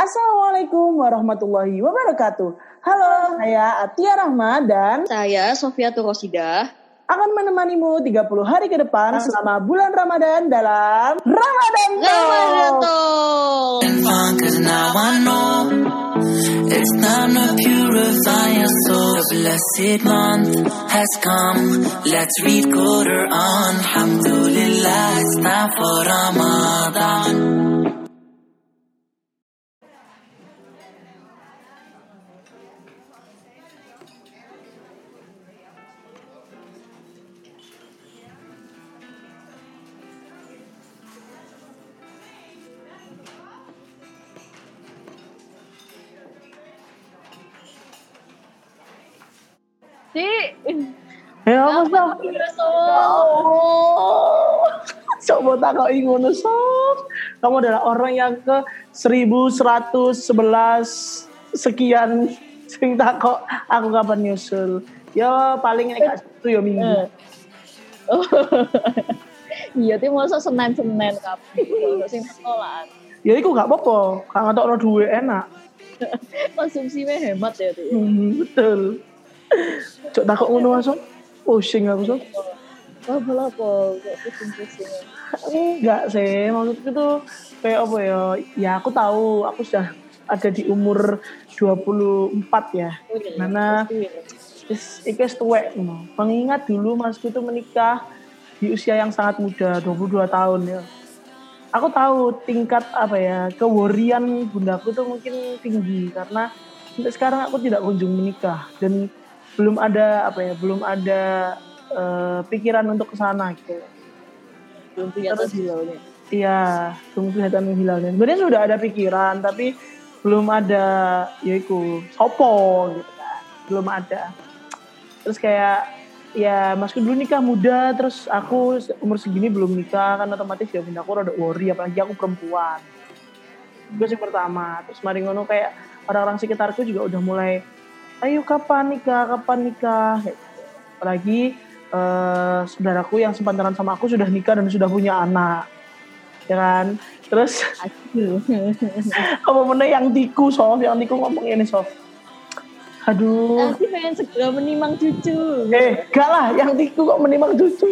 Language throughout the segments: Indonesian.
Assalamualaikum warahmatullahi wabarakatuh. Halo, saya Atia Rahma dan Saya Sofia Turosida. akan menemanimu 30 hari ke depan selama bulan Ramadan dalam Ramadan Ramadan Talk. Talk. and fun cause now I know it's time to purify your soul. The blessed month has come. Let's read Quran. Alhamdulillah, it's time for Ramadan. Cik. Ya apa? Oh. Sok mau takoki ngono Sof. Kamu adalah orang yang ke 1111 sekian sing takok aku kapan nyusul. Ya paling nek satu ya minggu. Eh. Iya, itu masa Senin-Senin kabeh. Sing sekolah. Ya iku gak apa-apa, gak ngetokno duwe enak. Konsumsinya hemat ya tuh. Hmm, betul. Cok takok ngono Mas. Sof. Pusing aku bola apa? Kok pusing-pusing. Enggak sih, maksudku tuh kayak apa ya? Ya aku tahu, aku sudah ada di umur 24 ya. Mana is iki wis tuwek ngono. Mengingat dulu masku itu menikah di usia yang sangat muda, 22 tahun ya. Aku tahu tingkat apa ya, keworian bundaku tuh mungkin tinggi karena sampai sekarang aku tidak kunjung menikah dan belum ada apa ya, belum ada eh, pikiran untuk ke sana gitu. Belum kelihatan hilalnya. Iya, belum kelihatan hilalnya. Sebenarnya sudah ada pikiran, tapi belum ada, yaiku sopo gitu kan. Belum ada. Terus kayak, ya masku dulu nikah muda, terus aku umur segini belum nikah, kan otomatis ya aku rada worry, apalagi aku perempuan. Itu sih pertama. Terus mari ngono kayak orang-orang sekitarku juga udah mulai, ayo kapan nikah, kapan nikah. Gitu. Apalagi eh, saudaraku yang sepantaran sama aku sudah nikah dan sudah punya anak. Ya kan? Terus apa mana yang tiku sof? Yang tiku ngomong ini sof. Aduh. Nanti pengen segera menimang cucu. eh gak lah. Yang tiku kok menimang cucu.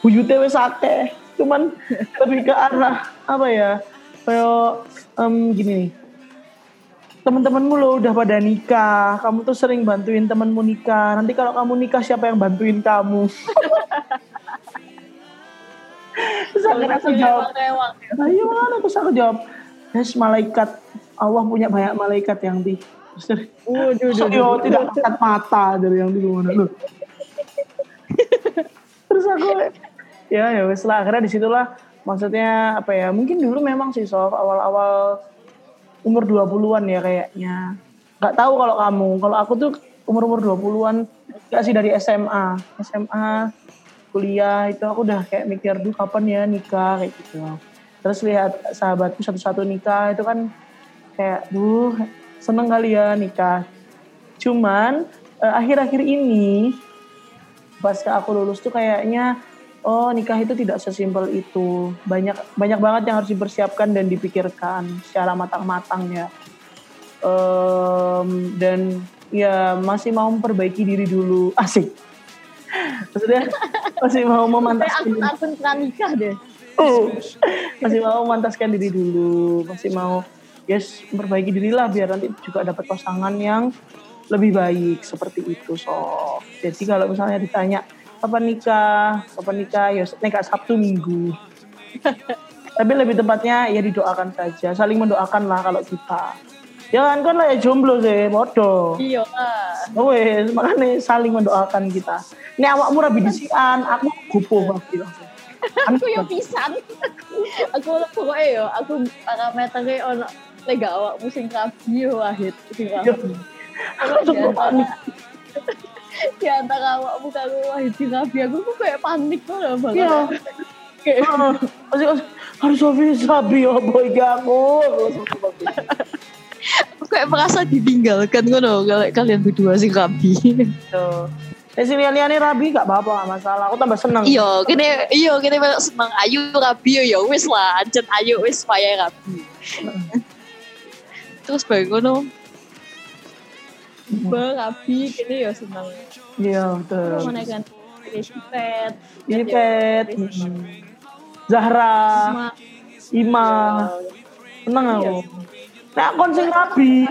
Buyute wis akeh. Cuman lebih ke arah apa ya? Kayak em, gini nih teman-temanmu lo udah pada nikah. Kamu tuh sering bantuin temanmu nikah. Nanti kalau kamu nikah siapa yang bantuin kamu? Terus akhirnya aku jawab. Nah, iya mana terus aku jawab, yes malaikat. Allah punya banyak malaikat yang di terus Waduh, "Masa yo tidak kasat mata dari yang di mana lu? Terus aku ya ya wes lah. Akhirnya di situlah maksudnya apa ya mungkin dulu memang sih sof awal-awal umur 20-an ya kayaknya. Nggak tahu kalau kamu. Kalau aku tuh umur-umur 20-an gak sih dari SMA SMA kuliah itu aku udah kayak mikir duh kapan ya nikah? kayak gitu. Terus lihat sahabatku satu-satu nikah itu kan kayak duh seneng kali ya nikah. Cuman eh, akhir-akhir ini pas aku lulus tuh kayaknya oh nikah itu tidak sesimpel itu. Banyak banyak banget yang harus dipersiapkan dan dipikirkan secara matang-matang ya. Em, dan ya masih mau memperbaiki diri dulu. Asik. Maksudnya masih mau memantaskan pranikah deh. Oh, masih mau memantaskan diri dulu, masih mau yes memperbaiki diri lah biar nanti juga dapat pasangan yang lebih baik seperti itu so. Jadi kalau misalnya ditanya kapan nikah, kapan nikah, ya nikah Sabtu Minggu. Tapi lebih tepatnya ya didoakan saja, saling mendoakan lah kalau kita. Ya kan kan lah ya jomblo sih, bodoh. Iya lah. Oh wes, makanya saling mendoakan kita. Ini awakmu rabi disian, aku gupo pasti. Aku yo pisan. aku pokoknya yo aku parameternya ono lega awakmu sing rabi yo wahid sing rabi. Aku panik. Di antara awakmu karo wahid sing rabi aku tuh kayak panik loh banget. Iya. Kayak. Masih masih harus Sofi sabi oh boy aku. aku kayak merasa ditinggalkan ngono kalau kalian berdua sing rabi. Tuh. Eh si liane rabi gak apa-apa gak masalah. Aku tambah seneng. Iya, kene iya kene melok seneng ayu rabi ya wis lah, ancen ayu wis payah rabi. terus baru ngono Bang, Abi, kini ya seneng. Iya betul. Mana kan? Pet, Ipet, mm. Zahra, Ima, seneng aku. Nah, kon sing rabi,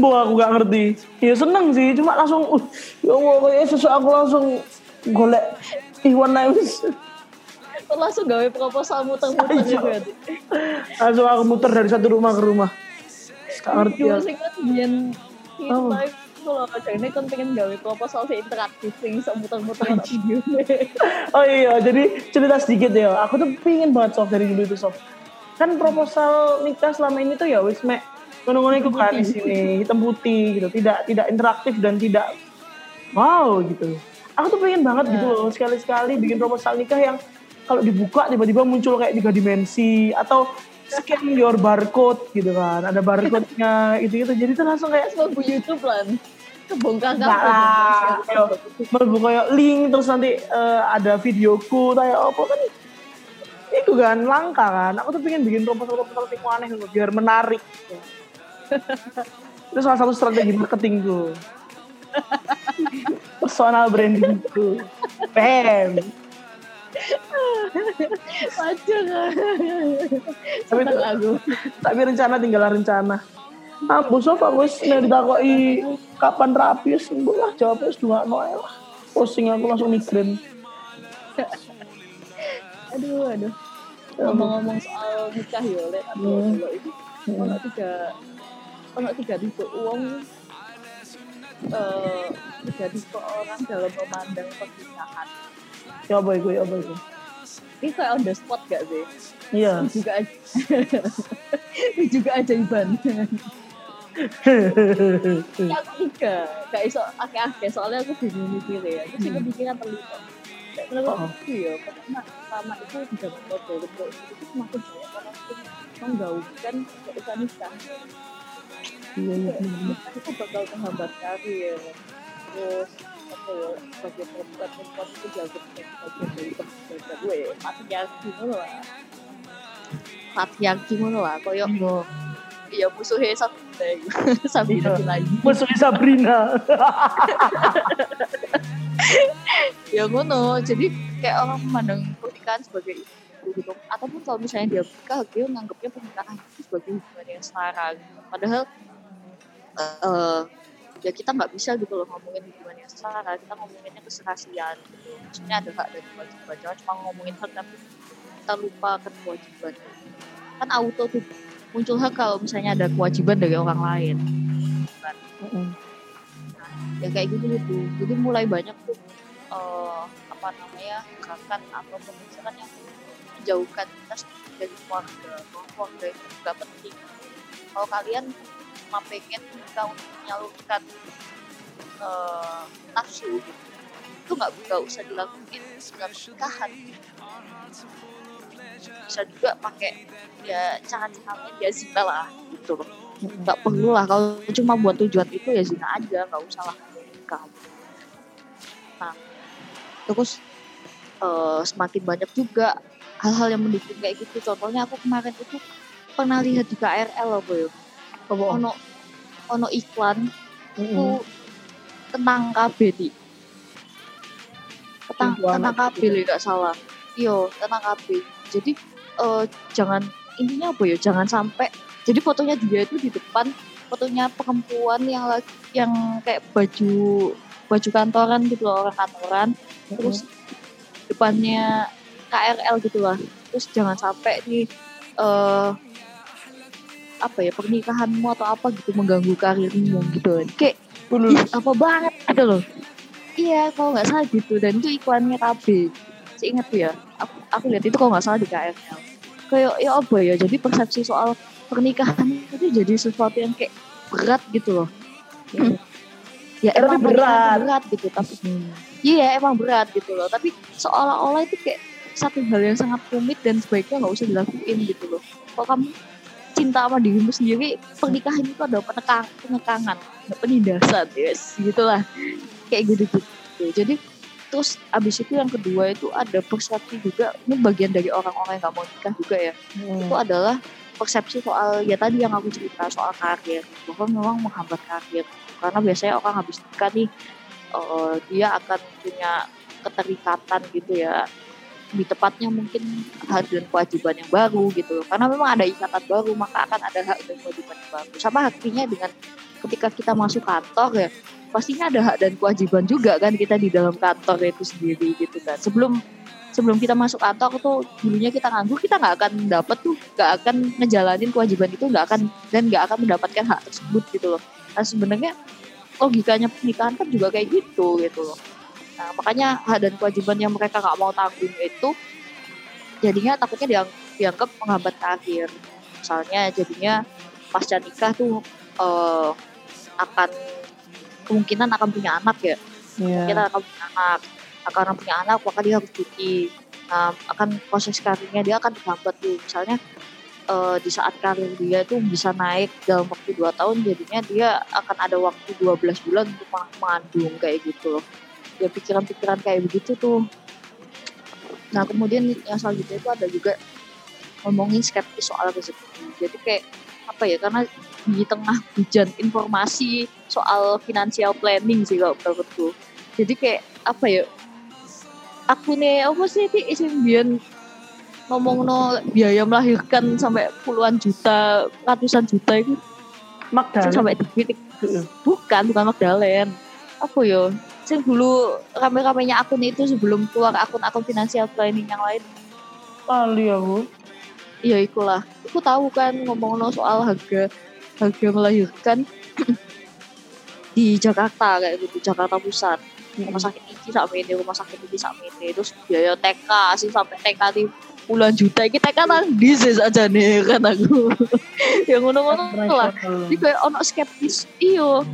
Bo aku gak ngerti. Ya seneng sih, cuma langsung uh, ya Allah kayak sesuatu aku langsung golek Iwan. Kok langsung gawe proposal muter-muter Iya. gitu. Langsung aku muter dari satu rumah ke rumah. Gak ngerti ya. Sing kan biyen Oh. kita itu loh, jadi kan pengen gawe proposal sing interaktif sing iso muter-muter ono video. Oh iya, jadi cerita sedikit ya. Aku tuh pingin banget soft dari dulu itu soft. Kan proposal nikah selama ini tuh ya wis mek ngono-ngono iku kan di sini hitam putih gitu, tidak tidak interaktif dan tidak wow gitu. Aku tuh pengen banget gitu loh sekali-sekali bikin proposal nikah yang kalau dibuka tiba-tiba muncul kayak tiga dimensi atau scan your barcode gitu kan, ada barcode-nya itu gitu. Jadi tuh langsung kayak Semua bu YouTube lah. Kebongkar Enggak lah, kayak link terus nanti eh, ada videoku kayak apa kan itu kan langka kan aku tuh pengen bikin proposal-proposal yang aneh gitu, biar menarik gitu. itu salah satu strategi marketingku personal brandingku Bam. Kan. Tapi itu- aku. tapi rencana tinggal rencana Ambu sof aku wis nek ditakoi kapan rapi wis lah jawabnya wis dungakno ae lah. Posting aku langsung migrain. Aduh, aduh. Ngomong-ngomong soal nikah ya, Lek, aku Hmm. itu ono tiga ono tiga tipe uang eh tiga tipe orang dalam memandang pernikahan. Ya apa iku, ya apa iku. Ini kayak on the spot gak sih? Iya. Ini juga aja. Ini juga ajaiban. Ya aku tiga, gak iso akeh-akeh soalnya aku bingung mikir ya. Aku sih kepikiran terlibat. Menurut Oh. aku ya, pertama, pertama itu tidak untuk itu semakin banyak orang yang menggaungkan keusaha nikah. Iya, iya. Itu bakal menghambat karir. Terus ya, sebagai perempuan perempuan itu sebagai bagian dari kebebasan gue, patriarki ngono lah. Patriarki ngono lah, koyo Iya. ya musuhnya satu sampai Iya. lagi. Musuhnya Sabrina. ya ngono jadi kayak orang memandang pernikahan sebagai itu gitu ataupun kalau misalnya dia menikah dia menganggapnya pernikahan itu sebagai hubungan yang setara gitu. padahal eh ya kita nggak bisa gitu loh ngomongin hubungan yang setara kita ngomonginnya keserasian gitu. Maksudnya ada hak dan kewajiban jangan cuma ngomongin hak tapi kita lupa ke kewajiban. Kan auto tuh muncul hak kalau misalnya ada kewajiban dari orang lain. Kan? Ya kayak gitu gitu. Jadi mulai banyak tuh eh, apa namanya gerakan atau pemikiran yang menjauhkan kita dari keluarga. Keluarga itu juga penting. Kalau kalian cuma pengen kita untuk menyalurkan eh, nafsu gitu. Itu nggak nggak usah dilakuin dalam pernikahan. Bisa juga pakai ya cara-caranya dia zina lah gitu loh. Nggak perlu lah kalau cuma buat tujuan itu ya zina aja nggak usah lah nikah. Nah terus eh, semakin banyak juga hal-hal yang mendukung kayak gitu. Contohnya aku kemarin itu pernah lihat di KRL loh boy ono ono iklan itu tentang KB di tentang tentang KB lah nggak salah. Iyo tentang KB jadi eh, jangan intinya apa ya jangan sampai jadi fotonya dia itu di depan fotonya perempuan yang lagi yang kayak baju baju kantoran gitu loh orang kantoran. Terus depannya KRL gitu lah. Terus jangan sampai nih eh apa ya pernikahanmu atau apa gitu mengganggu karirmu gitu. Kayak ih, apa banget gitu loh. Iya kalau nggak salah gitu. Dan itu iklannya KB saya ingat tuh ya? Aku, aku lihat itu kalau nggak salah di KRL kayak ya apa ya jadi persepsi soal pernikahan itu jadi sesuatu yang kayak berat gitu loh. Ya Tapi emang berat. berat gitu tapi iya emang berat gitu loh. Tapi seolah-olah itu kayak satu hal yang sangat rumit dan sebaiknya nggak usah dilakuin gitu loh. Kalau kamu cinta sama dirimu sendiri pernikahan itu adalah penekang, penekangan penindasan yes gitulah. Kayak gitu gitu jadi terus abis itu yang kedua itu ada persepsi juga ini bagian dari orang-orang yang nggak mau nikah juga ya. Itu adalah persepsi soal ya tadi yang aku cerita soal karir. Bahwa memang menghambat karir. Karena biasanya orang habis nikah nih uh, dia akan punya keterikatan gitu ya di tepatnya mungkin hak dan kewajiban yang baru gitu karena memang ada ikatan baru maka akan ada hak dan kewajiban yang baru. Sama haknya dengan ketika kita masuk kantor ya pastinya ada hak dan kewajiban juga kan kita di dalam kantor itu sendiri gitu kan. Sebelum sebelum kita masuk kantor tuh dulunya kita nganggur kita nggak akan dapat tuh nggak akan ngejalanin kewajiban itu nggak akan dan nggak akan mendapatkan hak tersebut gitu loh. Nah sebenarnya logikanya pernikahan kan juga kayak gitu gitu loh Nah, makanya hak dan kewajiban yang mereka nggak mau tanggung itu jadinya takutnya diang dianggap menghambat karir. Misalnya jadinya pasca nikah tuh uh, akan kemungkinan akan punya anak ya. Yeah. Kita akan punya anak. Akan punya anak, maka dia harus cuti. Nah, akan proses karirnya dia akan terhambat tuh. Misalnya uh, di saat karir dia itu bisa naik dalam waktu 2 tahun jadinya dia akan ada waktu 12 bulan untuk mengandung kayak gitu loh ya pikiran-pikiran kayak begitu tuh. Nah kemudian yang selanjutnya itu ada juga ngomongin skeptis soal rezeki. Jadi kayak apa ya karena di tengah hujan informasi soal financial planning sih kalau menurutku. Jadi kayak apa ya aku nih apa sih ini izin biar ngomong no biaya melahirkan sampai puluhan juta ratusan juta itu. Magdalene sampai titik bukan bukan Magdalene apa ya sing dulu rame-ramenya akun itu sebelum keluar akun-akun finansial planning yang lain. Kali aku iya ikulah. Aku tahu kan ngomong no soal harga harga melahirkan di Jakarta kayak gitu Jakarta Pusat. Rumah sakit ini sampai ini rumah sakit ini sampai ini. Terus biaya TK sih sampai TK di puluhan juta. Kita kan di aja nih kan aku. Yang ngono-ngono lah. jadi kayak ono skeptis. Iyo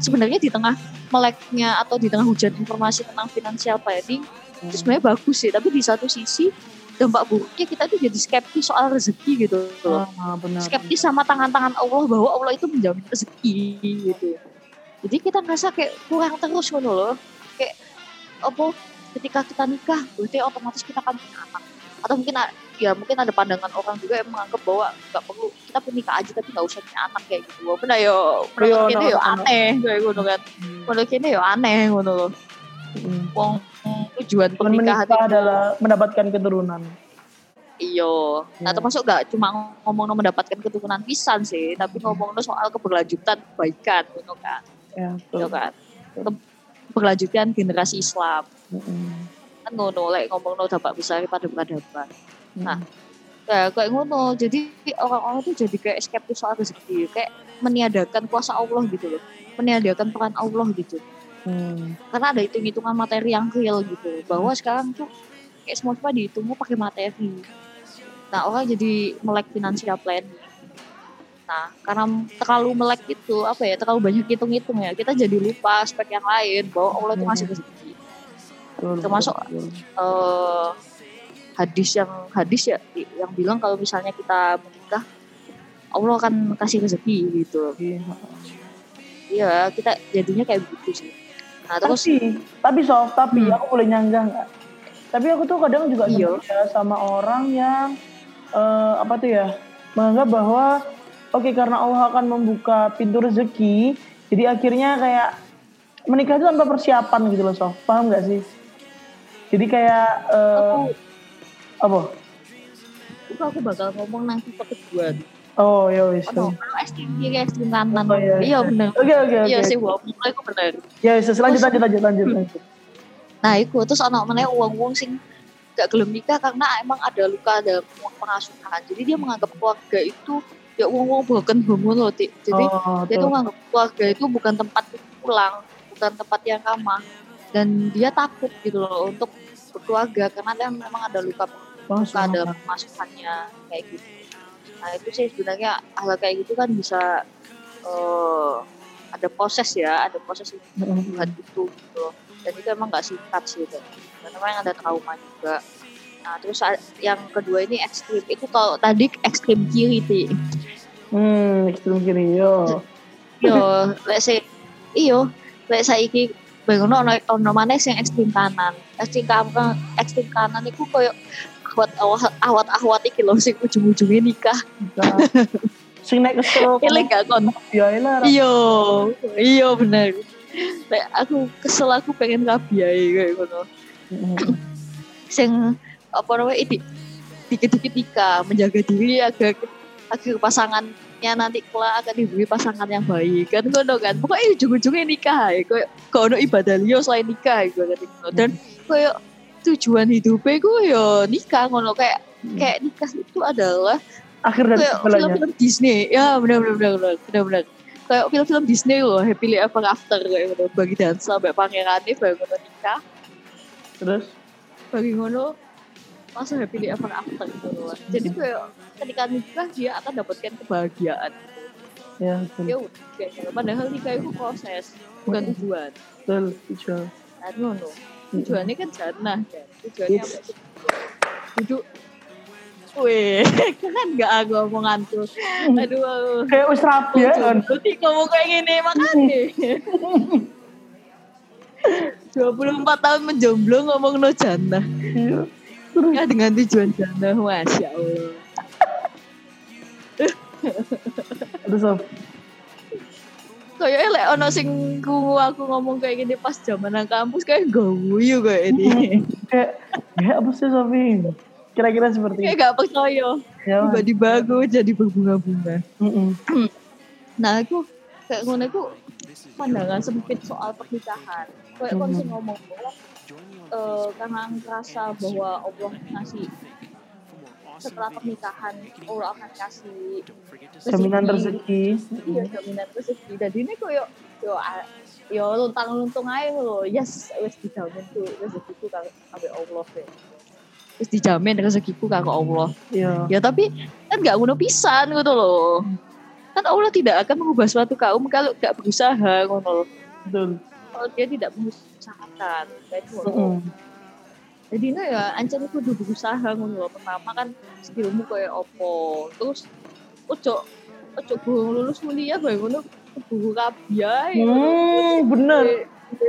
sebenarnya di tengah meleknya atau di tengah hujan informasi tentang financial planning hmm. itu sebenarnya bagus sih tapi di satu sisi dampak buruknya kita tuh jadi skeptis soal rezeki gitu loh. Ah, benar. Skeptis sama tangan-tangan Allah bahwa Allah itu menjamin rezeki gitu. Jadi kita ngerasa kayak kurang terus gitu loh. Kayak apa ketika kita nikah berarti otomatis kita akan punya anak. Atau mungkin ya mungkin ada pandangan orang juga yang menganggap bahwa nggak perlu kita nikah aja tapi nggak usah punya anak kayak gitu. Walaupun ayo menurut ini yo aneh kayak gitu kan. Hmm. menurut ini yo aneh gitu loh. Hmm. wong tujuan pernikahan itu adalah mendapatkan keturunan. Iyo nah ya. termasuk gak cuma ngomong mendapatkan keturunan pisan sih tapi ngomong soal keberlanjutan kebaikan gitu kan. Ya, gitu kan? Keberlanjutan generasi Islam kan ngono lek ngomong no dapat besar pada peradaban Nah, ya kayak ngono. Jadi orang-orang tuh jadi kayak skeptis soal rezeki, kayak meniadakan kuasa Allah gitu loh, meniadakan peran Allah gitu. Hmm. Karena ada hitung-hitungan materi yang real gitu, bahwa sekarang tuh kayak semua semua dihitung pakai materi. Nah orang jadi melek finansial plan. Nah karena terlalu melek itu apa ya terlalu banyak hitung-hitung ya kita jadi lupa aspek yang lain bahwa Allah itu masih rezeki. Termasuk uh, hadis yang hadis ya yang bilang kalau misalnya kita menikah Allah akan kasih rezeki gitu. Iya, iya kita jadinya kayak begitu sih. Nah terus tapi tapi soft tapi hmm. aku boleh nyanggah nggak? Tapi aku tuh kadang juga iya. ya sama orang yang uh, apa tuh ya menganggap bahwa oke okay, karena Allah akan membuka pintu rezeki jadi akhirnya kayak menikah itu tanpa persiapan gitu loh soft paham nggak sih jadi kayak uh, apa? Itu aku bakal ngomong nanti ke kedua. Oh ya wis. Oh, kalau es krim kiri krim kanan. Oh, iya, iya benar. Oke oke oke. Iya sih gua mulai aku benar. Ya wis lanjut lanjut lanjut lanjut lanjut. Nah, itu terus anak mana uang-uang sing gak gelem nikah karena emang ada luka ada pengasuhan. Jadi dia menganggap keluarga itu ya uang-uang broken home loh. Jadi oh, dia tuh menganggap keluarga itu bukan tempat pulang, bukan tempat yang ramah dan dia takut gitu loh untuk berkeluarga karena dia memang ada luka luka ada masukannya kayak gitu. Nah itu sih sebenarnya hal kayak gitu kan bisa uh, ada proses ya ada proses buat itu gitu dan itu emang nggak singkat sih itu dan memang ada trauma juga. Nah terus yang kedua ini ekstrim. Itu kalau tadi ekstrim kiri sih hmm ekstrim kiri yo. Yo let's say iyo let's say iki Bagaimana ono ono mana sing ekstrim kanan ekstrim kanan ekstrim kanan itu koyo ahwat awat awat awat iki lho sing ujung-ujungnya nikah Nikah. Sing nek kesel. Eling gak kon Ya lah. iya iya bener Nek aku kesel aku pengen kabiai kayak ngono Mm-mm. sing apa namanya ini dikit-dikit nikah menjaga diri agar agar pasangannya nanti kelak akan diberi pasangan yang baik. Kan ngono kan. Pokoknya ujung-ujungnya nikah ya. Kayak kau ibadah liyo selain nikah gitu kan. Ngono. dan kayak tujuan hidupnya gue ya nikah ngono. Kayak kayak nikah itu adalah Akhir dari film-film Disney. Ya benar benar benar benar benar benar kayak film-film Disney loh happily ever after kayak gitu bagi dansa sampai pangerannya bagi ngono nikah. Terus? Bagi ngono masa happily ever after gitu loh jadi kayak ketika nikah dia akan dapatkan kebahagiaan gitu. ya betul. ya udah kayak gitu. padahal nikah itu proses bukan tujuan Betul, betul. kan ngono tujuannya kan jannah kan tujuannya Yes. apa duduk Wih, kan gak aku omongan tuh. Aduh, Kayak wis rapi ya kan. Berarti kamu kayak gini makanya. 24 tahun menjomblo ngomong no jannah. Iya. Ya dengan tujuan jannah, Masya Allah. Terus Sof. Kayaknya lek ono sing ku aku ngomong kayak gini pas zaman nang kampus kayak guyu kayak ini. kayak ya apa sih Sofi? Kira-kira seperti kayak gak percaya. Ya. Tiba-tiba aku jadi berbunga-bunga. Nah aku kayak ngono aku pandangan sempit soal pernikahan. Kayak kon sing ngomong bahwa eh, karena ngerasa bahwa Allah ngasih setelah pernikahan Allah akan kasih Jaminan rezeki. iya jaminan rezeki. Dan ini kok yo yo yo luntang luntung aja lo yes wes dijamin tuh rezekiku sampai Allah ya wes dijamin rezekiku karo Allah. Iya. ya tapi kan gak ngono pisan gitu loh kan Allah tidak akan mengubah suatu kaum kalau gak berusaha ngono loh Betul. Kalau dia tidak mengusahakan. Kayak ngono Mm-mm. jadi ini ya ancam itu udah berusaha ngono pertama kan skillmu kayak opo terus ojo ojo guru lulus kuliah kayak ngono guru kabia Hmm, bener.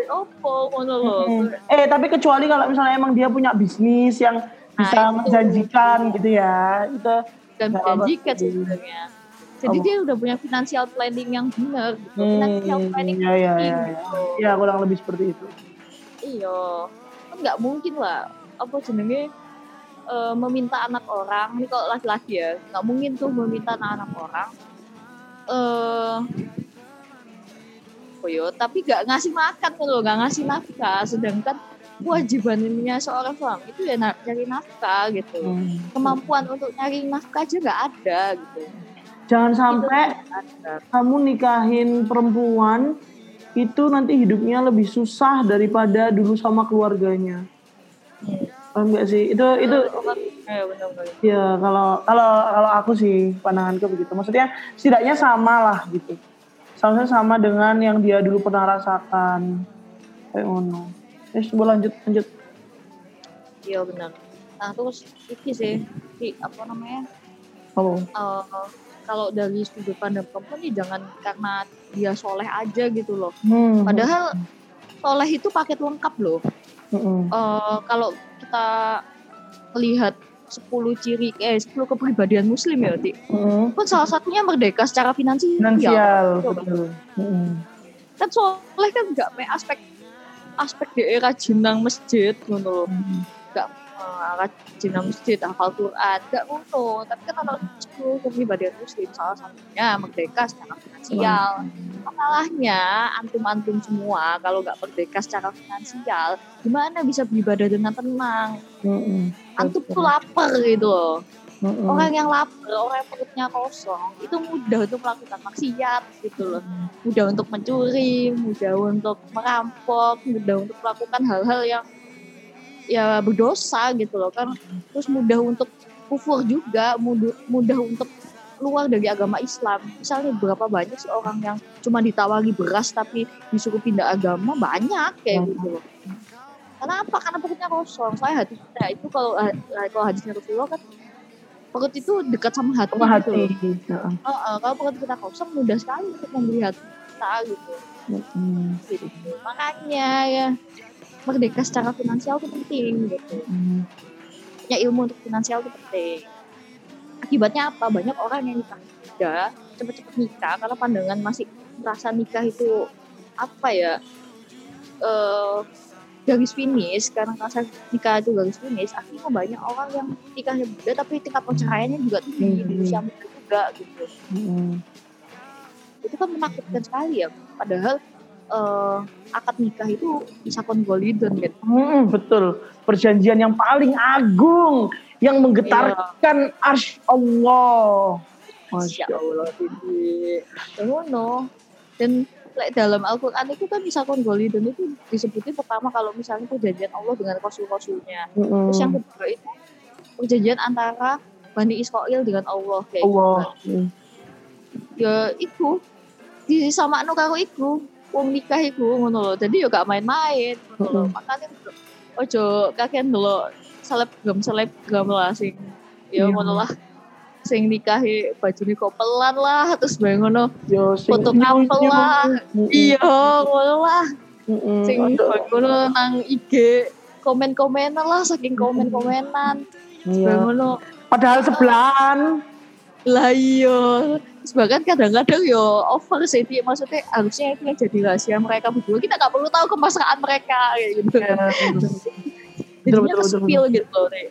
opo ngono loh. Eh tapi kecuali kalau misalnya emang dia punya bisnis yang bisa Nah, menjanjikan gitu ya, itu dan menjanjikan sebenarnya jadi Apa? dia udah punya financial planning yang benar gitu. Hmm, financial planning ya, ya, ya, gitu. ya kurang lebih seperti itu. iya. Kan nggak mungkin lah. Apa jenenge? Eh, meminta anak orang. Ini kalau laki-laki ya? Nggak mungkin tuh meminta anak-anak orang. Eh oh yo, tapi nggak ngasih makan tuh loh nggak ngasih nafkah. Sedangkan kewajibannya seorang suami itu ya cari nafkah gitu. Hmm. kemampuan untuk nyari nafkah aja nggak ada gitu Jangan sampai Itu kamu nikahin perempuan itu nanti hidupnya lebih susah daripada dulu sama keluarganya. Hmm. Paham gak sih? Itu itu ya ya kalau kalau kalau aku sih pandanganku begitu. Maksudnya setidaknya sama lah gitu. Seharusnya sama dengan yang dia dulu pernah rasakan. Kayak ngono. Ya, coba lanjut lanjut. iya benar nah terus ini sih di, apa namanya Halo. eh, kalau dari sudut pandang perempuan nih jangan karena dia soleh aja gitu loh. Hmm. Padahal soleh itu paket lengkap loh. Mm-mm. Eh, kalau kita lihat 10 ciri eh 10 kepribadian muslim ya, Ti. Mm-mm. Kan salah satunya merdeka secara finansial. Finansial, Coba. betul. Mm-mm. Kan soleh kan enggak aspek aspek dia rajin nang masjid ngono loh. Mm. Enggak rajin nang masjid hafal Quran, enggak ngono. Tapi kan kalau 10 kepribadian muslim salah satunya merdeka secara finansial. Masalahnya antum-antum semua kalau nggak merdeka secara finansial, gimana bisa beribadah dengan tenang? Mm-mm. Antum tuh lapar gitu loh. Mm-mm. Orang yang lapar, orang yang perutnya kosong, itu mudah untuk melakukan maksiat gitu loh. Mudah untuk mencuri, mudah untuk merampok, mudah untuk melakukan hal-hal yang ya berdosa gitu loh kan. Terus mudah untuk kufur juga, mudah, mudah untuk keluar dari agama Islam. Misalnya berapa banyak sih orang yang cuma ditawari beras tapi disuruh pindah agama banyak kayak Hmm. gitu loh. Kenapa? Karena perutnya kosong. Saya hati kita itu kalau kalau hadisnya Rasulullah kan perut itu dekat sama hati. Sama gitu hati. loh. Heeh. Heeh, kalau perut kita kosong mudah sekali untuk membeli hati kita gitu. Mm-mm. gitu. Makanya ya merdeka secara finansial itu penting gitu. Mm. punya ilmu untuk finansial itu penting akibatnya apa banyak orang yang nikah muda cepet-cepet nikah karena pandangan masih merasa nikah itu apa ya eh garis finish karena rasa nikah itu garis finish akhirnya banyak orang yang nikahnya muda tapi tingkat perceraiannya juga tinggi di Hmm. usia muda juga gitu Mm-mm. itu kan menakutkan sekali ya padahal eh, akad nikah itu bisa golden gitu Mm, betul. Perjanjian yang paling agung yang menggetarkan arsy Allah. Masya Allah tinggi Ya ngono dan like, dalam Al-Quran itu kan bisa golden itu disebutin pertama kalau misalnya perjanjian Allah dengan rasul-rasulnya Mm-mm. terus yang kedua itu perjanjian antara Bani Israel dengan Allah kayak Allah. gitu. ya itu di sama anu karo iku wong nikah iku ngono lho. Jadi ya gak main-main ngono lho. Makanya ojo kakek dulu selebgram selebgram lah sing ya Iya. ngono lah. Sing nikahi bajune kopelan lah terus bae ngono. Yo, Foto couple lah. Iya ngono lah. Sing ngono nang IG komen-komenan lah saking komen-komenan. Iya. ngono. Padahal sebelahan. lah iya Terus bahkan kadang-kadang yo over sih Ti. maksudnya harusnya itu yang jadi rahasia mereka berdua kita nggak perlu tahu kemesraan mereka kayak gitu Ya, jadinya ke-spill gitu loh Ti.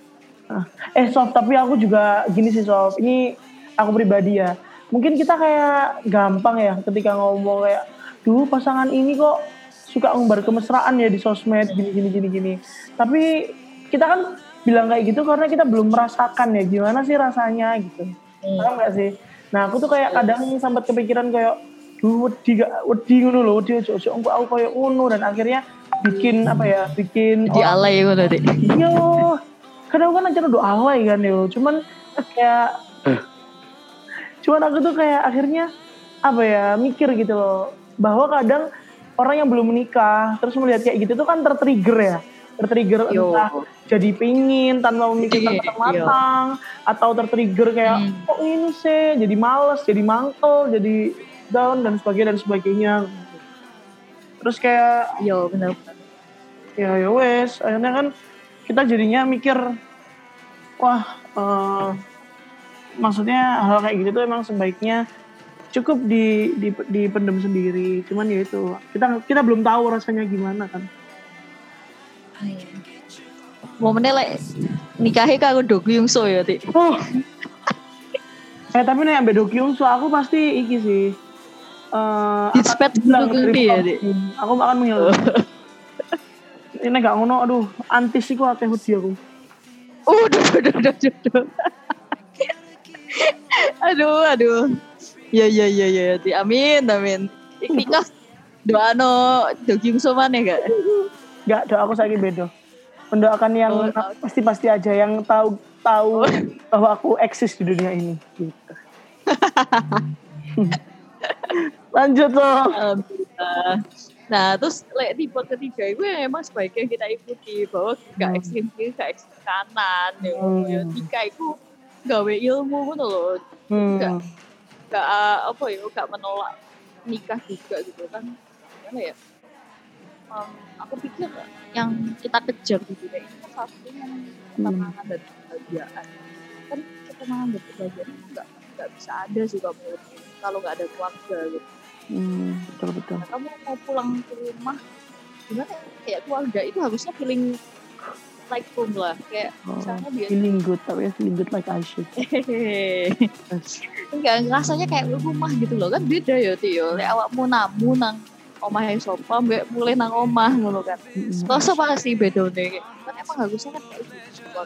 Eh Sof, tapi aku juga gini sih Sof. Ini aku pribadi ya. Mungkin kita kayak gampang ya ketika ngomong kayak, duh pasangan ini kok suka ngumbar kemesraan ya di sosmed gini gini gini gini. Tapi kita kan bilang kayak gitu karena kita belum merasakan ya gimana sih rasanya gitu. Hmm. Paham gak sih? Nah aku tuh kayak kadang sempat kepikiran kayak, wedi gak wedi ngono loh, wedi ojo ojo aku aku kayak ngono dan akhirnya bikin apa ya, bikin di alay gitu Ti. Yo, kadang kan acara doa alay kan yo. Cuman kayak, cuman aku tuh kayak akhirnya apa ya mikir gitu loh. Bahwa kadang orang yang belum menikah terus melihat kayak gitu tuh kan tertrigger ya, tertrigger Yo. entah jadi pingin tanpa memikirkan Iya, matang-matang atau tertrigger kayak Hmm. kok ini sih jadi males, jadi mangkel, jadi down dan sebagainya dan sebagainya. Terus kayak yo bener ya ya wes akhirnya kan kita jadinya mikir wah eh, maksudnya hal kayak gitu tuh emang sebaiknya cukup di di dipendem sendiri cuman ya itu kita kita belum tahu rasanya gimana kan momennya like nikahi karo Dogu Yung So ya Ti. oh eh tapi nih ambil dokyung so aku pasti iki sih dari dia, pop. Dik. Hmm, aku akan menghilang ini gak ngono aduh antis sih akeh wedi aku Udah, udah, udah, udah, aduh, aduh. Ya, ya, ya, ya. Ti. Amin, amin. Ik nikah doa no daging soman ya gak? Enggak, doa aku sakit beda. Mendoakan yang Oh, pasti-pasti aja yang tahu tahu bahwa aku eksis di dunia ini. Gitu. Lanjut loh. Alhamdulillah. Nah, terus lek tipe ketiga itu yang emang sebaiknya kita ikuti bahwa gak Hmm. ekstrim kiri, gak ekstrim kanan. Ya, Hmm. ya tiga itu gawe ilmu gitu loh. Hmm. Gak, gak apa ya, gak menolak nikah juga gitu kan. Gimana ya? Um, aku pikir yang kita kejar di dunia ini kan salah satunya ketenangan dan kebahagiaan. Kan ketenangan dan kebahagiaan itu gak, gak bisa ada sih kalau menurutku kalau gak ada keluarga gitu. Hmm, betul betul. Nah, kamu mau pulang ke rumah gimana ya? kayak keluarga itu harusnya feeling like home lah kayak Oh, misalnya dia feeling good tapi ya feeling good like I should. enggak rasanya kayak rumah gitu loh kan beda ya Tio lek awakmu namu nang omah yang sofa mbak mulai nang omah ngono kan. Terus apa sih beda nih kan emang harusnya kan kayak gitu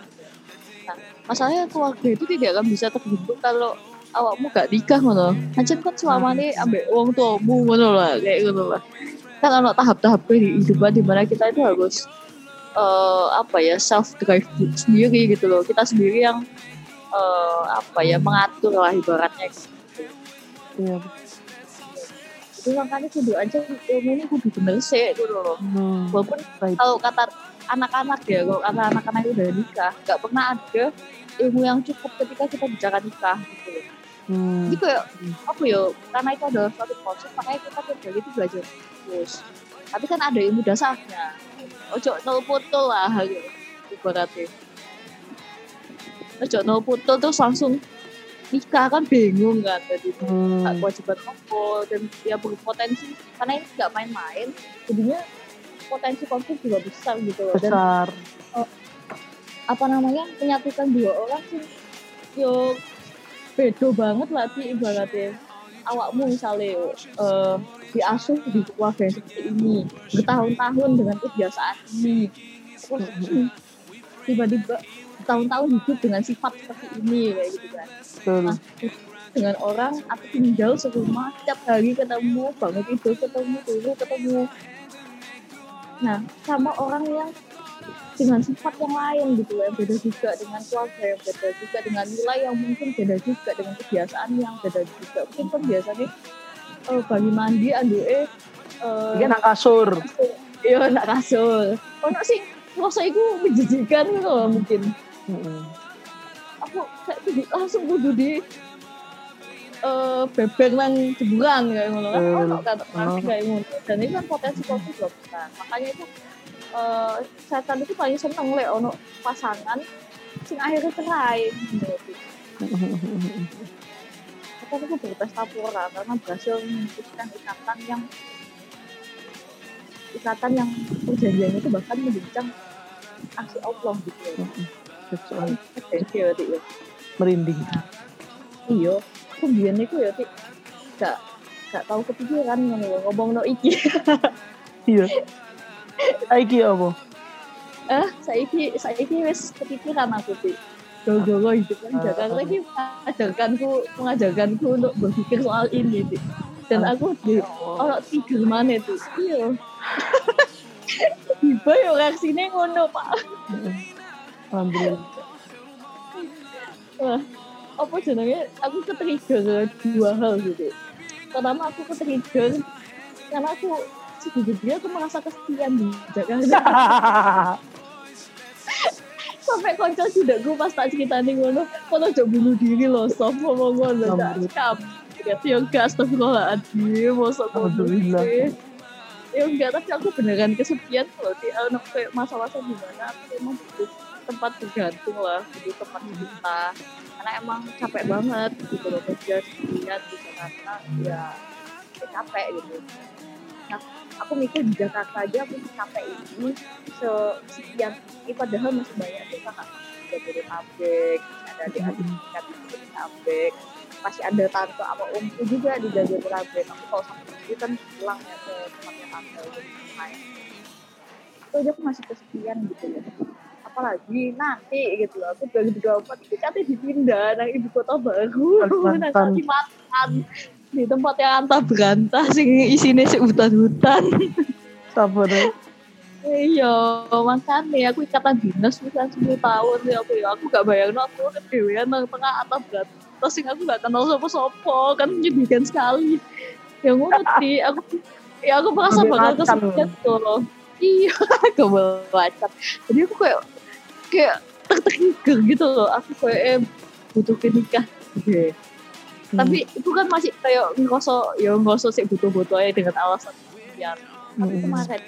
nah masalahnya keluarga itu tidak akan bisa terbentuk kalau awakmu gak nikah ngono. Aja kan selama ini ambek wong tuamu ngono lah kayak ngono lah. Kan ada tahap-tahap kehidupan di mana kita itu harus eh, apa ya self drive sendiri gitu loh. Kita sendiri yang eh, apa ya mengatur lah ibaratnya. Gitu. Iya. Itu makanya kudu aja ilmu ini kudu bener sih gitu loh Hmm. walaupun Right. kalau kata anak-anak ya kalau kata anak-anak itu udah nikah nggak pernah ada ilmu yang cukup ketika kita bicara nikah gitu loh Hmm. jadi kayak apa ya karena itu adalah suatu proses makanya kita hari itu belajar terus tapi kan ada ilmu dasarnya ojo nol foto lah gitu ibaratnya ojo no putus terus langsung nikah kan bingung kan tadi Hmm. nggak kewajiban apa dan ya berpotensi karena ini nggak main-main jadinya potensi konflik juga besar gitu loh dan Besar. apa namanya menyatukan dua orang sih yo bedo banget lah di ibaratnya awakmu misalnya eh, diasuh di keluarga yang seperti ini bertahun-tahun dengan kebiasaan ini terus tiba-tiba tahun-tahun hidup dengan sifat seperti ini kayak gitu kan. Betul. Nah, dengan orang atau tinggal serumah setiap hari ketemu banget itu ketemu dulu ketemu. Nah sama orang yang dengan sifat yang lain gitu yang beda juga dengan keluarga yang beda juga dengan nilai yang mungkin beda juga dengan kebiasaan yang beda juga. Mungkin kan biasanya eh, bagi mandi anduke eh Dia nang kasur. iya nak kasur. Ono sing rasa iku menjijikan gitu loh mungkin Mm-mm. aku kayak kudu langsung kudu di eh bebek nang jemuran kayak ngono kan Eh, ono kan ono. kayak ngono dan itu kan potensi konflik juga besar makanya itu eh setan itu paling seneng lek ono pasangan sing akhirnya cerai gitu. Aku tuh berpesta pura karena berhasil memutuskan ikatan yang ikatan yang perjanjian itu bahkan membincang aksi Allah gitu ya. Betul. Jadi ya, Dik, ya. Merinding. iya aku biyen niku ya tik gak gak tahu kepikiran ngono ngomong no iki Iya. Saiki apa? eh saiki saiki wis kepikiran aku tik Gara-gara hidup kan. Jakarta ini mengajarkanku mengajarkanku untuk berpikir soal ini tik dan aku di ono tidur mana tuh iya tiba ya reaksinya ngono pak Alhamdulillah. Wah, apa jenenge? Aku ke-trigger dua hal gitu. Pertama aku ke-trigger karena aku sejujurnya aku merasa kesepian di Jakarta. Sampai konco gue pas tak cerita nih ngono, kalau coba bunuh diri loh, sof ngomong ngono, tak Alhamdulillah. skam. Berarti ya enggak, astagfirullahaladzim, masa ngono Alhamdulillah. Ya enggak, tapi aku beneran kesepian loh, di ono kayak masa-masa di mana aku emang butuh tempat bergantung lah, butuh tempat kita karena emang capek banget gitu loh kerja sendirian di Jakarta ya, ya capek gitu. Nah aku mikir di Jakarta aja aku capek ini se- sekian. Ini padahal masih banyak kakak ada dari pabrik ada adik adik tingkat di pabrik masih ada tante sama omku juga di Jabodetabek aku kalau sama itu kan pulang ya ke tempatnya tante untuk main. Itu aja aku masih kesepian gitu. Ya apalagi nanti gitu loh aku 2024 itu katanya dipindah nang ibu kota baru. Nang Kalimantan. Di tempat yang antah berantah sing isinya sih hutan-hutan. Sabar. Ya. iya makanya aku ikatan dinas bisa 10 tahun ya aku ya aku gak bayang aku kedewean nang tengah antah berantah sing aku gak kenal sopo-sopo kan menyedihkan sekali yang ngerti aku ya aku merasa bakal kesepian tuh loh iya aku baca jadi aku kayak kayak tertrigger gitu loh aku kayak eh, butuh nikah gitu Hmm. tapi itu kan masih kayak ngerasa ya ngerasa sih butuh-butuh aja dengan alasan sekian tapi Hmm. kemarin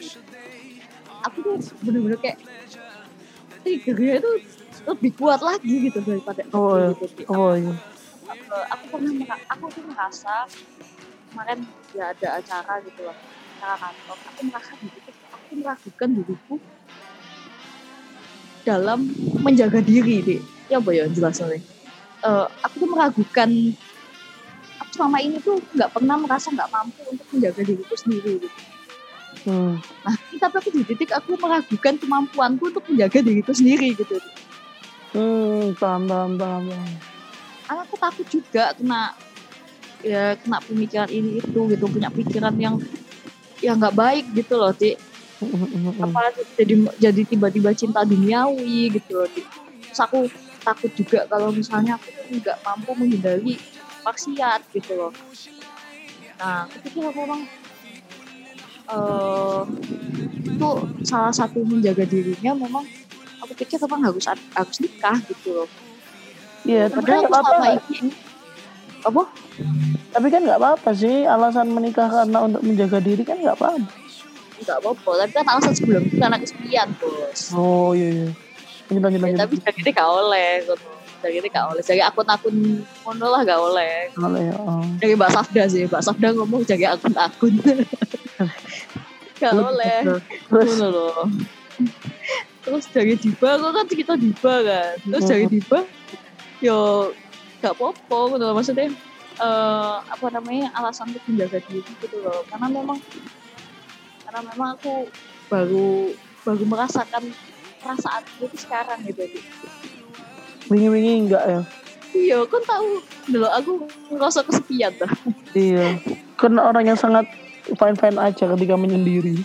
aku tuh bener-bener kayak triggernya itu lebih kuat lagi gitu daripada Oh, gitu. Oh iya. Aku pernah mera- aku tuh merasa kemarin ya ada acara gitu loh acara kantor aku merasa di situ aku meragukan diriku dalam menjaga diri deh ya apa ya jelasnya Eh, aku tuh meragukan aku selama ini tuh nggak pernah merasa nggak mampu untuk menjaga diriku sendiri gitu. Hmm. Nah, tapi aku di titik aku meragukan kemampuanku untuk menjaga diriku sendiri gitu. Hmm, paham, paham, paham, paham. Aku takut juga kena ya kena pemikiran ini itu gitu punya pikiran yang yang nggak baik gitu loh, Dik. Apalagi jadi jadi tiba-tiba cinta duniawi gitu loh, Dik. Terus aku takut juga kalau misalnya aku nggak mampu menghindari maksiat gitu loh. Nah, ketika aku memang eh itu salah satu menjaga dirinya memang aku pikir memang harus harus nikah gitu loh. Iya, tapi Padahal nggak aku apa-apa. ini apa? Tapi kan nggak apa-apa sih alasan menikah karena untuk menjaga diri kan nggak apa-apa. Enggak apa-apa, tapi kan alasan sebelum itu karena kesepian, Bos. Oh iya iya. Lanjut lanjut Ya, lanjut. tapi jadi gak oleh gitu. dari itu gak oleh jadi akun-akun ngono lah gak oleh Kalau ya, oh. dari Mbak Safda sih Mbak Safda ngomong jaga akun-akun gak oleh Terus, loh terus dari Diba kok kan kita Diba kan terus dari Diba yo gak apa-apa gitu loh maksudnya eh apa namanya alasan untuk menjaga diri gitu loh karena memang karena memang aku baru baru merasakan perasaan itu sekarang gitu wingi-wingi enggak ya? iya kan tahu dulu aku ngerasa kesepian dah Iya. Karena orang yang sangat fine-fine aja ketika menyendiri.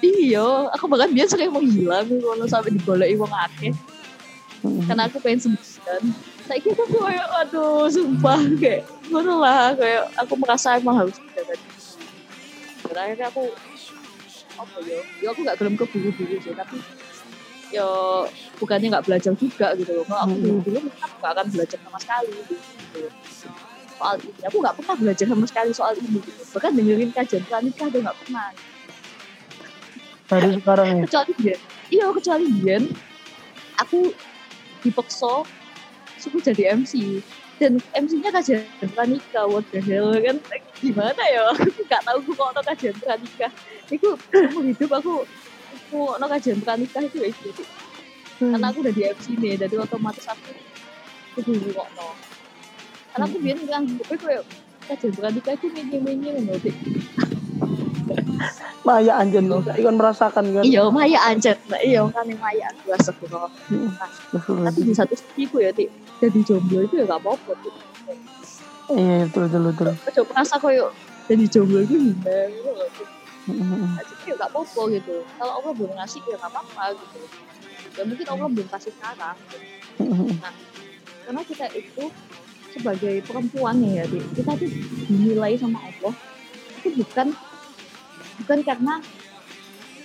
iya aku bahkan dia sering menghilang kalau sampai digoleki wong akeh. Karena aku pengen sendirian saya kira aku kayak aduh sumpah kayak ngono lah kayak aku merasa emang harus diri dan akhirnya aku apa ya ya aku gak gelem keburu-buru sih tapi ya bukannya nggak belajar juga gitu loh. Kalau aku Hmm. dulu dulu aku gak akan belajar sama sekali gitu. Soal ini aku nggak pernah belajar sama sekali soal ini gitu. Bahkan dengerin kajian pranikah udah nggak pernah. Baru sekarang ya. kecuali dia iya kecuali dia aku dipaksa suku jadi MC dan MC-nya kajian pranikah what the hell kan? Gimana ya? Aku nggak tahu aku kok no kajian pranikah itu seumur hidup aku aku no kajian pranikah itu ya itu karena aku udah di MC nih jadi otomatis aku kudu kok no karena aku biar bilang gue kayak kajian pranikah itu ngono Dik. Maya anjen loh. Tadi kan merasakan kan. iya maya anjir nah, iya kan yang maya aku rasa Mm. tapi di satu sisi ku ya Dik, jadi jomblo itu ya gak apa-apa Dik. Iya betul betul betul. Ojo merasa koyo jadi jomblo itu gimana gitu loh, Dik. Mm. Nah, jadi ya gak apa-apa gitu kalau Allah belum ngasih ya gak apa-apa gitu ya mungkin Allah belum kasih sekarang gitu. Mm. karena kita itu sebagai perempuan ya Dik, kita tuh dinilai sama Allah itu bukan bukan karena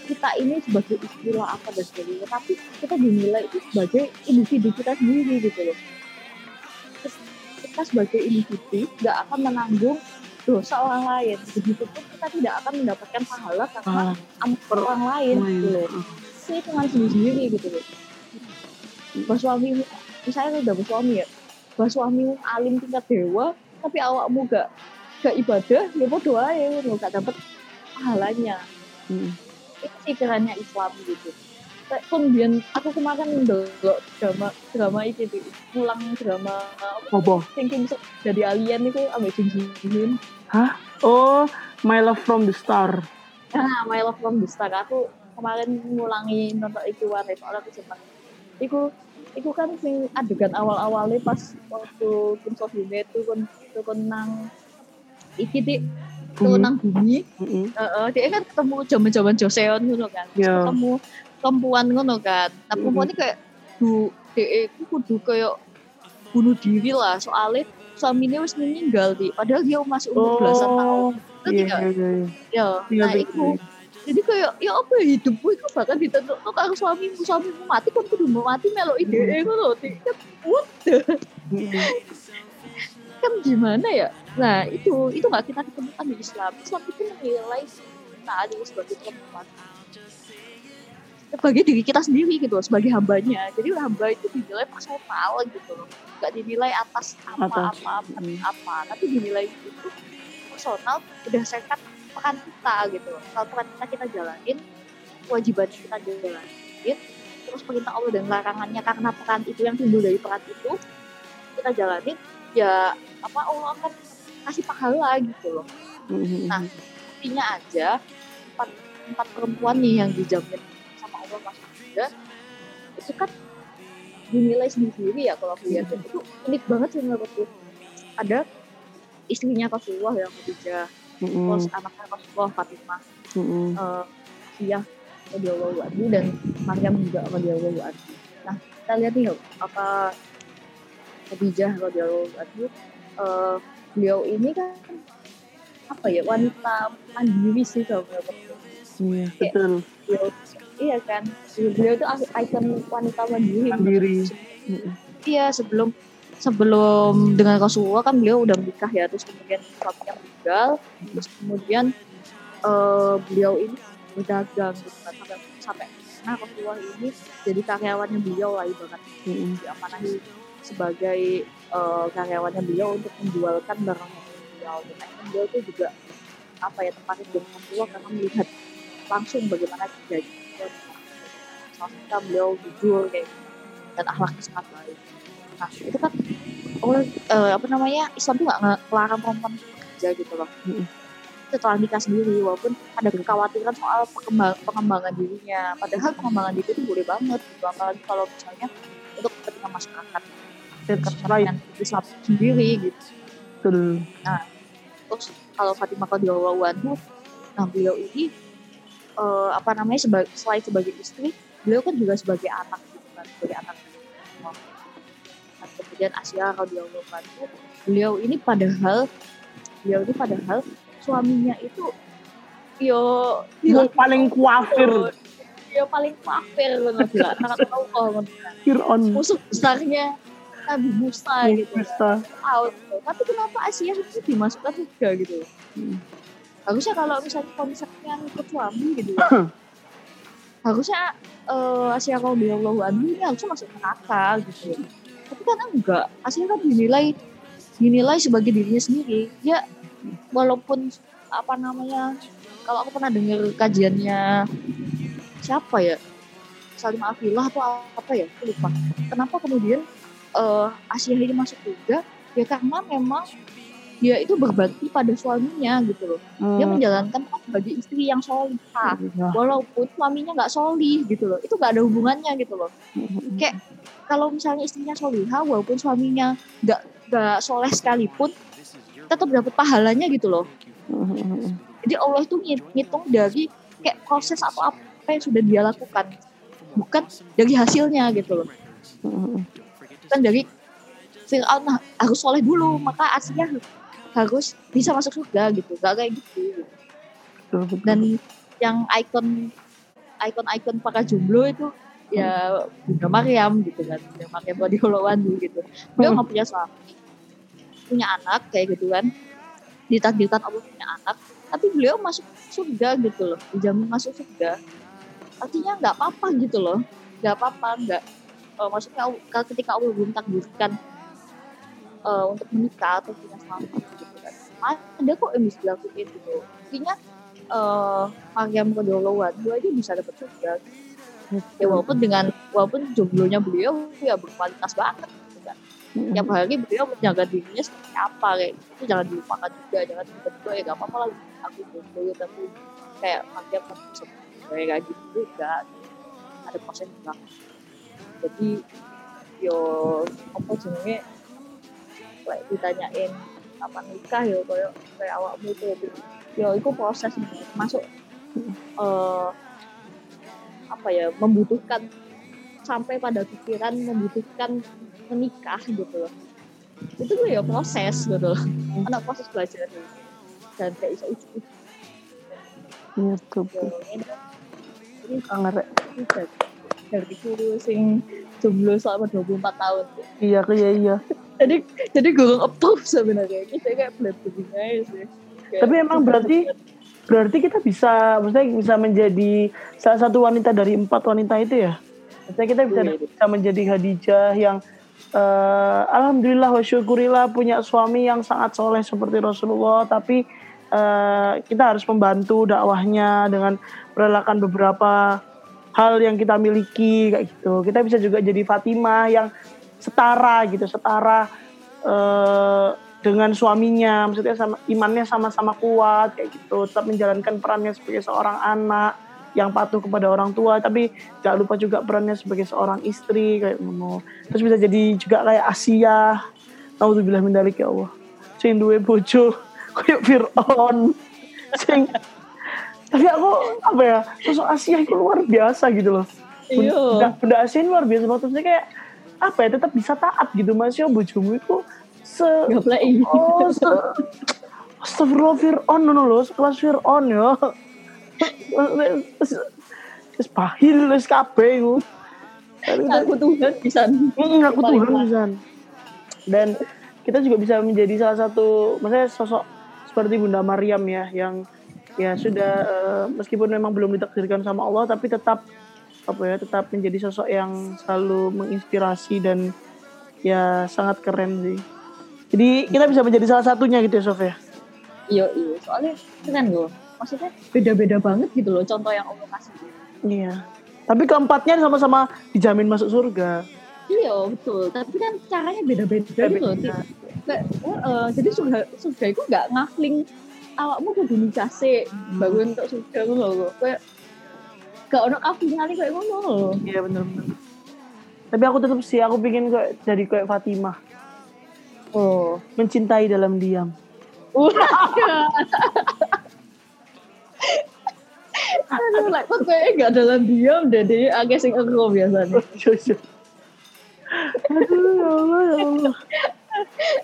kita ini sebagai istilah apa dan sebagainya tapi kita dinilai itu sebagai individu kita sendiri gitu loh. Kita sebagai individu nggak akan menanggung dosa orang lain. Begitupun kita tidak akan mendapatkan pahala karena Ah, amal orang lain gitu loh. Itu hitungan sendiri gitu loh. Bahwa suami misalnya udah bersuami ya. Bahwa suamimu alim tingkat dewa tapi awakmu gak gak ibadah ya ya lo gak dapet pahalanya Mm. itu sih Islam gitu kemudian aku kemarin ndelok drama drama itu tuh pulang drama apa thinking jadi alien itu ambil Ji Hyun Oh, My Love from the Star. Nah, My Love from the Star aku kemarin ngulangi nonton itu wae soalnya aku sempat. Iku iku kan sing adegan awal-awalnya pas waktu Kim So Hyun itu kon itu kon nang iki di itu Bumi. nang bumi. Mm-mm. Heeh, dia kan ketemu zaman-zaman Joseon ngono kan. Iya. Ketemu perempuan ngono kan. Nah, perempuan ini kayak du dia itu kudu kayak bunuh diri lah soalnya suaminya wis meninggal di padahal dia masih umur belasan tahun. Itu Iya, tidak iya, iya. ya Iya, nah betul. itu jadi kayak ya apa ya hidupmu itu bahkan ditentuk karo suamimu suamimu mati kan kudu mati melo ide Hmm. ngono kan. Kan gimana ya? Nah itu itu nggak kita ketemukan di Islam. Islam itu menilai kita ada sebagai perempuan. Sebagai diri kita sendiri gitu sebagai hambanya. Jadi hamba itu dinilai personal gitu loh. Nggak dinilai atas apa Atas. apa apa, Hmm. apa. Tapi dinilai itu personal berdasarkan peran kita gitu loh. Kalau peran kita kita jalanin kewajiban kita jalanin terus perintah Allah dan larangannya karena peran itu yang timbul dari peran itu kita jalanin ya apa Allah akan kasih pahala gitu loh Mm-mm. Nah. artinya aja empat empat perempuan nih yang dijamin sama Allah masuk surga itu kan dinilai sendiri ya kalau aku lihat itu unik banget sih menurutku ada istrinya Rasulullah yang Khadijah Mm-mm. terus anaknya Rasulullah Fatimah Mm-mm. eh Siyah radhiyallahu anhu dan Maryam juga radhiyallahu anhu. Nah, kita lihat nih apa Khadijah radhiyallahu anhu eh beliau ini kan apa ya wanita mandiri sih kalau menurutku. Iya, betul. Beliau, iya kan, beliau itu ikon wanita mandiri. Mandiri. Iya sebelum sebelum dengan Rasulullah kan beliau udah menikah ya terus kemudian suaminya meninggal terus kemudian eh, beliau ini berdagang gitu kan sampai sampai nah Rasulullah ini jadi karyawannya beliau lah ibarat Mm-mm. diamanahi sebagai uh, karyawannya beliau untuk menjualkan barang beliau dan beliau itu juga apa ya tertarik dengan Rasulullah karena melihat langsung bagaimana kerjanya salah beliau jujur kayak gitu. dan akhlaknya sangat baik. Nah itu kan oh, uh, apa namanya Islam tuh nggak ngelarang perempuan kerja gitu loh. Setelah nikah sendiri walaupun ada kekhawatiran soal pengembangan, pengembangan dirinya. Padahal pengembangan diri itu boleh banget gitu apalagi kalau misalnya masyarakat. Kepentingan Islam sendiri gitu. Betul. nah terus kalau Fatimah Qadiyallahu anhu nah beliau ini uh, apa namanya sebagai selain sebagai istri beliau kan juga sebagai anak gitu kan sebagai anak nah, kemudian Asia radhiyallahu anhu beliau ini padahal beliau ini padahal suaminya itu yo yang paling kuafir yo paling kuafir banget gila sangat tahu Fir'aun musuh besarnya Nabi Musa gitu. Musa. Out tapi kenapa Asia itu dimasukkan juga gitu? Hmm. harusnya kalau misalnya konsepnya ikut suami gitu ya, harusnya uh, Asia kalau bilang anhu ini harusnya masuk neraka gitu. Tapi kan enggak Asia kan dinilai dinilai sebagai dirinya sendiri. Ya walaupun apa namanya kalau aku pernah dengar kajiannya siapa ya? Salim Afilah atau apa ya? Aku lupa. Kenapa kemudian uh, Asia ini masuk juga? Ya karena memang dia itu berbakti pada suaminya gitu loh. Hmm. dia menjalankan sebagai istri yang solihah. Walaupun suaminya nggak solih gitu loh. Itu nggak ada hubungannya gitu loh. Hmm. kayak kalau misalnya istrinya solihah walaupun suaminya nggak nggak soleh sekalipun tetap dapat pahalanya gitu loh. Jadi Allah itu ngitung dari kayak proses atau apa yang sudah dia lakukan, bukan dari hasilnya gitu loh. Bukan dari Fir'aun nah, harus soleh dulu, maka aslinya harus bisa masuk surga gitu, gak kayak gitu. Dan yang ikon ikon-ikon para jomblo itu ya Bunda Maryam gitu kan, Bunda Maryam Badi gitu. Dia nggak punya suami, punya anak kayak gitu kan. Ditakdirkan Allah punya anak tapi beliau masuk surga gitu loh. Dijamin masuk surga artinya nggak apa-apa gitu loh. Nggak apa-apa nggak uh, maksudnya ketika Allah belum takdirkan uh, untuk menikah atau punya suami gitu kan. Ada kok yang bisa dilakukan gitu. Artinya uh, Maryam kedoloan dua aja bisa dapat surga ya walaupun dengan walaupun jomblonya beliau ya berkualitas banget tiap hari beliau menjaga dirinya seperti apa kayak itu jangan dilupakan juga jangan tiba-tiba ya gak apa-apa lah aku dulu tapi kayak makin kayak kayak gitu juga. Ada proses juga jadi yo apa jenenge? Kayak ditanyain apa nikah yo kayak kayak awakmu itu yo itu proses masuk uh, apa ya membutuhkan sampai pada pikiran membutuhkan menikah gitu loh. Itu gue ya proses gitu loh. Anak proses belajar. Dan kayak iso ujuk iya tuh ini dari guru sing jomblo selama 24 tahun. Iya iya iya. Jadi jadi gue approve sebenarnya. Kita kayak belajar aja sih. Tapi emang berarti berarti kita bisa maksudnya bisa menjadi salah satu wanita dari empat wanita itu ya? Maksudnya kita bisa, iya, bisa menjadi Khadijah yang uh, alhamdulillah wa syukurillah punya suami yang sangat soleh seperti Rasulullah tapi uh, kita harus membantu dakwahnya dengan merelakan beberapa hal yang kita miliki kayak gitu. Kita bisa juga jadi Fatimah yang setara gitu setara uh, dengan suaminya. Maksudnya sama imannya sama-sama kuat kayak gitu. Tetap menjalankan perannya sebagai seorang anak yang patuh kepada orang tua tapi gak lupa juga perannya sebagai seorang istri kayak ngono. Terus bisa jadi juga kayak Asia. Bilang mendalik ya Allah. Sing duwe bojo kayak Fir'aun. Sing tapi aku apa ya sosok Asia itu luar biasa gitu loh iya. bunda, bunda Asia ini luar biasa maksudnya kayak apa ya tetap bisa taat gitu mas ya bojomu itu se oh se Astagfirullah Fir'aun loh sekelas Fir'aun ya bahil wis kabeh iku. Aku Tuhan bisa. Aku Tuhan bisa. Dan kita juga bisa menjadi salah satu maksudnya sosok seperti Bunda Maryam ya yang ya sudah uh, meskipun memang belum ditakdirkan sama Allah tapi tetap apa ya tetap menjadi sosok yang selalu menginspirasi dan ya sangat keren sih. Jadi kita bisa menjadi salah satunya gitu ya Sof ya. Iya, iya. Soalnya keren loh. Maksudnya beda-beda banget gitu loh contoh yang Allah kasih. Iya. Tapi keempatnya sama-sama dijamin masuk surga. Iya, betul. Tapi kan caranya beda-beda gitu loh. Kayak, eh, jadi surga, surga itu nggak ngakling awakmu kudu nikah sih baru untuk surga ngono loh. Kayak gak ono kaflingan kayak ngono loh. Iya bener-bener. Tapi aku tetap sih, aku pingin kayak jadi kayak Fatimah. Oh. Mencintai dalam diam. Aduh, like, kok kayaknya gak dalam diam deh, dia agak sing ero biasanya. Aduh, ya Allah, ya Allah.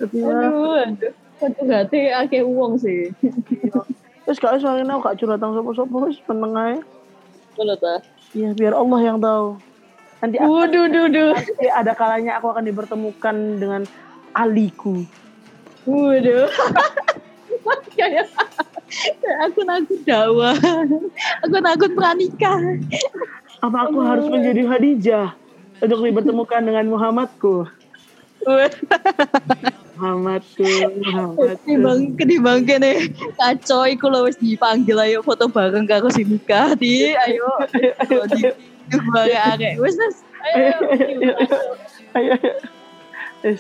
Aduh, aduh. Hati akeh uang sih. Terus kak soalnya aku gak curhat sama sopo-sopo, wis meneng aja. Kalau ta. Iya, biar Allah yang tahu. Nanti aku- Waduh, duh, duh. nanti ada kalanya aku akan dipertemukan dengan aliku. Waduh. Kayak kayak akun-akun dakwah. Akun-akun pranikah. Apa aku harus menjadi Khadijah untuk dipertemukan dengan Muhammadku? Muhammadku, Muhammadku. Ketimbang ketimbang kene kacau iku lho wis dipanggil ayo foto bareng karo si nikah di. Ayo ayo di di bareng arek. Wis wis. Ayo ayo, ayo.